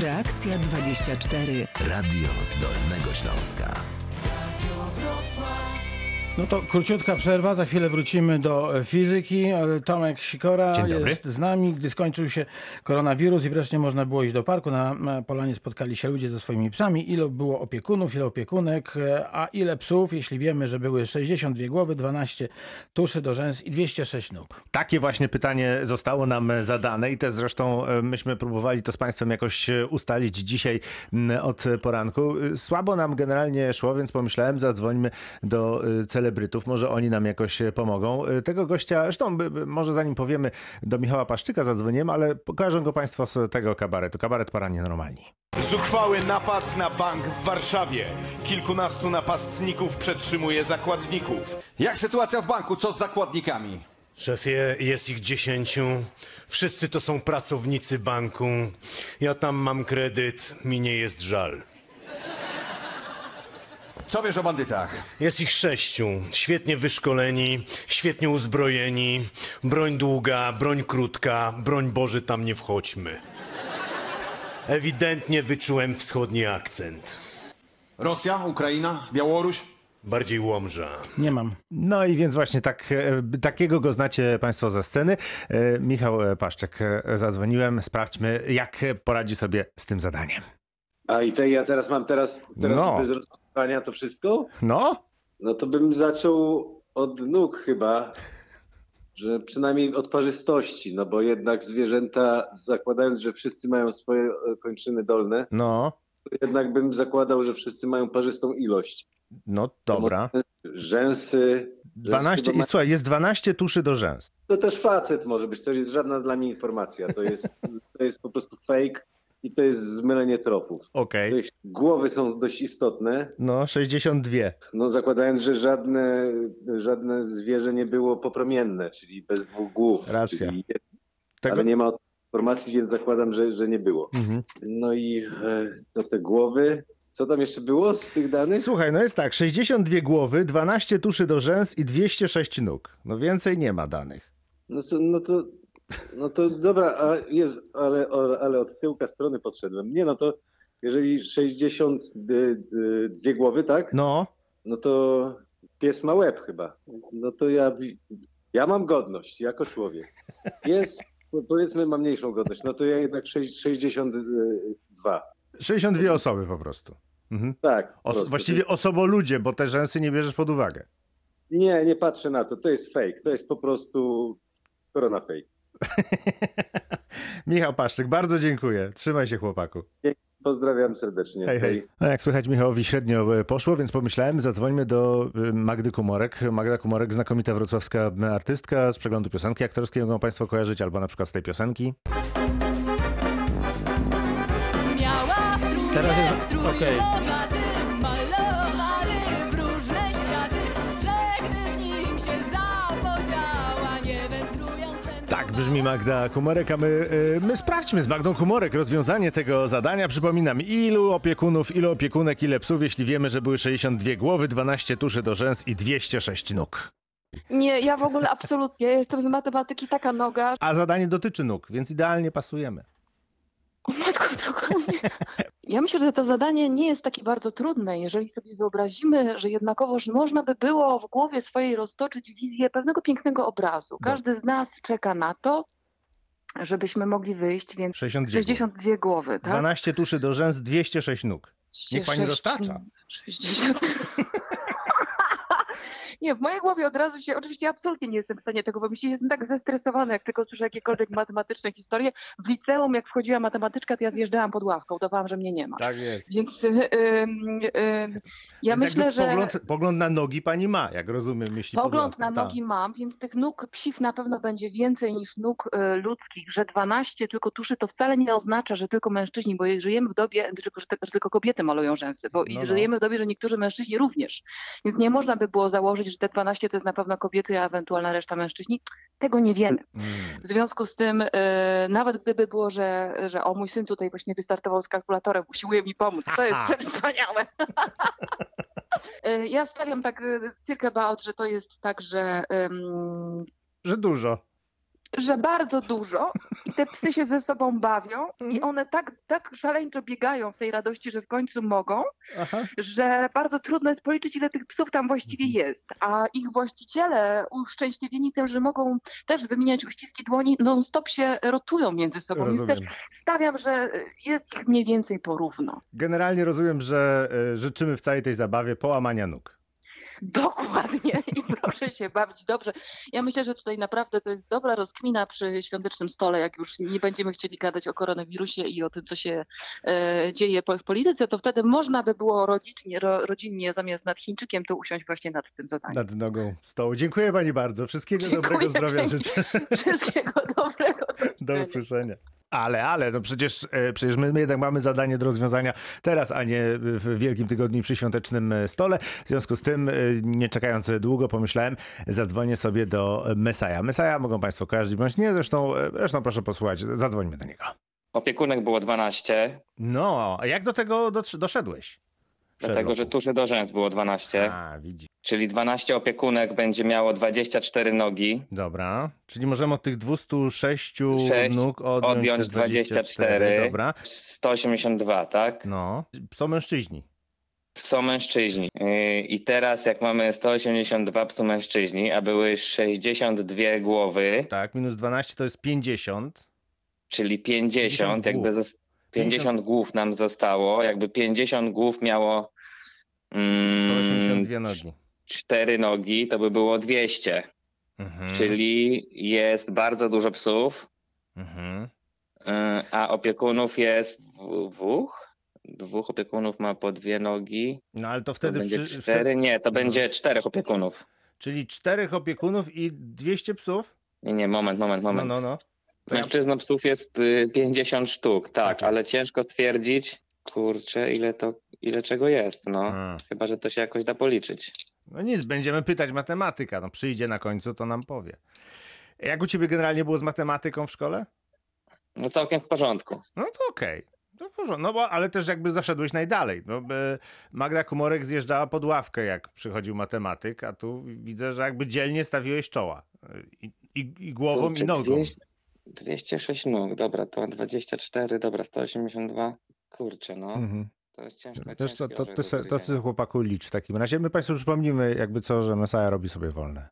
Reakcja 24. Radio z Dolnego Śląska. No to króciutka przerwa, za chwilę wrócimy do e, fizyki. ale Tomek Sikora jest z nami. Gdy skończył się koronawirus i wreszcie można było iść do parku, na polanie spotkali się ludzie ze swoimi psami. Ile było opiekunów, ile opiekunek, e, a ile psów, jeśli wiemy, że były 62 głowy, 12 tuszy do rzęs i 206 nóg. Takie właśnie pytanie zostało nam zadane i też zresztą e, myśmy próbowali to z Państwem jakoś e, ustalić dzisiaj m, od poranku. E, Słabo nam generalnie szło, więc pomyślałem, zadzwońmy do e, celebrytów, może oni nam jakoś e, pomogą. E, Tego gościa, zresztą by- by- może zanim powiemy do Michała Paszczyka zadzwoniłem, ale pokażę go Państwo z tego kabaretu. Kabaret Paranie Normalni. Zuchwały napad na bank w Warszawie. Kilkunastu napastników przetrzymuje zakładników. Jak sytuacja w banku? Co z zakładnikami? Szefie, jest ich dziesięciu. Wszyscy to są pracownicy banku. Ja tam mam kredyt, mi nie jest żal. Co wiesz o bandytach? Jest ich sześciu. Świetnie wyszkoleni, świetnie uzbrojeni. Broń długa, broń krótka. Broń Boży, tam nie wchodźmy. Ewidentnie wyczułem wschodni akcent. Rosja, Ukraina, Białoruś? Bardziej Łomża. Nie mam. No i więc właśnie tak, e, takiego go znacie Państwo ze sceny. E, Michał e, Paszczek, zadzwoniłem. Sprawdźmy, jak poradzi sobie z tym zadaniem. A i te, ja teraz mam teraz, teraz No. Rozpoznania to wszystko? No, No to bym zaczął od nóg chyba, że przynajmniej od parzystości, no bo jednak zwierzęta, zakładając, że wszyscy mają swoje e, kończyny dolne, no, to jednak bym zakładał, że wszyscy mają parzystą ilość. no dobra. Rzęsy. 12, chyba i słuchaj, jest 12 tuszy do rzęs. To też facet może być, to jest żadna dla mnie informacja, to jest, to jest po prostu fake i to jest zmylenie tropów. Okej. To jest, głowy są dość istotne, No, 62. No zakładając, że żadne, żadne zwierzę nie było popromienne, czyli bez dwóch głów. Racja. Czyli, Tego... Ale nie ma informacji, więc zakładam, że, że nie było. Mhm. No i e, do te głowy. Co tam jeszcze było z tych danych? Słuchaj, no jest tak, 62 głowy, 12 tuszy do rzęs i 206 nóg. No więcej nie ma danych. No, no to no to dobra, a jest, ale, ale od tyłka strony podszedłem. Nie no to jeżeli 62 głowy, tak? No, No to pies ma łeb chyba. No to ja, ja mam godność jako człowiek. Pies, po- powiedzmy, ma mniejszą godność. No to ja jednak sześć- 62. 62 osoby po prostu. Mhm. Tak. po Os- prostu. właściwie osoboludzie, bo te rzęsy nie bierzesz pod uwagę. Nie, nie patrzę na to. To jest fake. To jest po prostu korona fake. Michał Paszczyk, bardzo dziękuję. Trzymaj się, chłopaku. Pozdrawiam serdecznie. Hej, hej. No jak słychać, Michałowi średnio e, poszło, więc pomyślałem, zadzwońmy do e, Magdy Kumorek. Magda Kumorek, znakomita wrocławska artystka z przeglądu piosenki aktorskiej, mogą Państwo kojarzyć, albo na przykład z tej piosenki. Miała w trójkę Teraz jest- strój Tak brzmi Magda Kumorek, a my, y, my sprawdźmy z Magdą Kumorek rozwiązanie tego zadania. Przypominam, ilu opiekunów, ilu opiekunek, ile psów, jeśli wiemy, że były 62 głowy, 12 tuszy do rzęs i 206 nóg. Nie, ja w ogóle absolutnie jestem z matematyki taka noga. A zadanie dotyczy nóg, więc idealnie pasujemy. O matko. Ja myślę, że to zadanie nie jest takie bardzo trudne, jeżeli sobie wyobrazimy, że jednakowoż można by było w głowie swojej roztoczyć wizję pewnego pięknego obrazu. Każdy z nas czeka na to, żebyśmy mogli wyjść, więc 62 62 głowy, tak? 12 tuszy do rzęs, 206 nóg. Niech pani 6, roztacza. 60. Nie, w mojej głowie od razu się, oczywiście absolutnie nie jestem w stanie tego wymyślić, jestem tak zestresowana, jak tylko słyszę jakiekolwiek matematyczne historie. W liceum, jak wchodziła matematyczka, to ja zjeżdżałam pod ławką, udawałam, że mnie nie ma. Tak jest. Więc ym, ym, ja Więc myślę, że Pogląd, pogląd na nogi pani ma, jak rozumiem, jeśli pogląd na nogi mam, więc tych nóg psich na pewno będzie więcej niż nóg y, ludzkich, że 12 tylko tuszy to wcale nie oznacza, że tylko mężczyźni, bo żyjemy w dobie, tylko, że, tylko kobiety malują rzęsy, bo i No, no. żyjemy w dobie, że niektórzy mężczyźni również. Więc nie można by było założyć, że te 12 to jest na pewno kobiety, a ewentualna reszta mężczyźni. Tego nie wiemy. Mm. W związku z tym, y, nawet gdyby było, że, że o mój syn tutaj właśnie wystartował z kalkulatorem, usiłuje mi pomóc, to jest wspaniałe. Y, ja stawiam tak y, circa about, że to jest tak, że Że dużo. Że bardzo dużo i te psy się ze sobą bawią i one tak, tak szaleńczo biegają w tej radości, że w końcu mogą, Aha. że bardzo trudno jest policzyć, ile tych psów tam właściwie jest. A ich właściciele uszczęśliwieni tym, że mogą też wymieniać uściski dłoni, non-stop się rotują między sobą. Więc też Rozumiem. stawiam, że jest ich mniej więcej porówno. Generalnie rozumiem, że e, życzymy w całej tej zabawie połamania nóg. Dokładnie i proszę się bawić dobrze. Ja myślę, że tutaj naprawdę to jest dobra rozkmina przy świątecznym stole, jak już nie będziemy chcieli gadać o koronawirusie i o tym, co się e, dzieje w polityce, to wtedy można by było rodzinnie, ro, rodzinnie zamiast nad Chińczykiem, to usiąść właśnie nad tym zadaniem. Nad nogą stołu. Dziękuję pani bardzo. Wszystkiego Dziękuję dobrego zdrowia życzę. Wszystkiego dobrego. Do usłyszenia. Ale, ale, no przecież, e, przecież my, jednak mamy zadanie do rozwiązania teraz, a nie w Wielkim Tygodniu przy świątecznym stole. W związku z tym, e, nie czekając długo, pomyślałem, zadzwonię sobie do Mesaja. Mesaja mogą państwo kojarzyć, bądź nie, zresztą, e, zresztą proszę posłuchać, zadzwońmy do niego. Opiekunek było 12, No, a jak do tego doszedłeś? Dlatego że tuszy do rzęs było 12, A, widzi. czyli 12 opiekunek będzie miało 24 nogi, Dobra, czyli możemy od tych 206 Sześć nóg odjąć, odjąć te 24. 24. Dobra, 182, tak? no. Są mężczyźni. Są mężczyźni. Yy, I teraz jak mamy 182 psu mężczyźni, a były 62 głowy, Tak, minus 12 to jest 50. czyli 50 50, jakby głów. Zos- 50 głów nam zostało, jakby 50 głów miało mm, 182 nogi. 4 nogi, to by było 200. Mhm. Czyli jest bardzo dużo psów, Mhm. y, a opiekunów jest dwóch. Dwóch opiekunów ma po dwie nogi. No ale to To wtedy, będzie przy, cztery? wtedy... Nie, to No. będzie czterech opiekunów. Czyli czterech opiekunów i 200 psów? Nie, nie, moment, moment, No, moment. no, no. To ja- Mężczyzn psów jest y, 50 sztuk, tak, Tak ale ciężko stwierdzić, kurczę, ile to, ile czego jest, no. Chyba, że to się jakoś da policzyć. No nic, będziemy pytać matematyka. No przyjdzie na końcu, to nam powie. Jak u ciebie generalnie było z matematyką w szkole? No całkiem w porządku. No to okej. Porządku. No bo, ale też jakby zaszedłeś najdalej. No, by Magda Kumorek zjeżdżała pod ławkę, jak przychodził matematyk, a tu widzę, że jakby dzielnie stawiłeś czoła. I, i, i głową, Kurczę, i nogą. 200 206 nóg, dobra, to 24, dobra, 182. Kurczę, no. Mhm. To jest ciężko. To, ciężki to, to, se- to, ty chłopaku licz w takim razie. My Państwu przypomnimy jakby co, że Mesaja robi sobie wolne.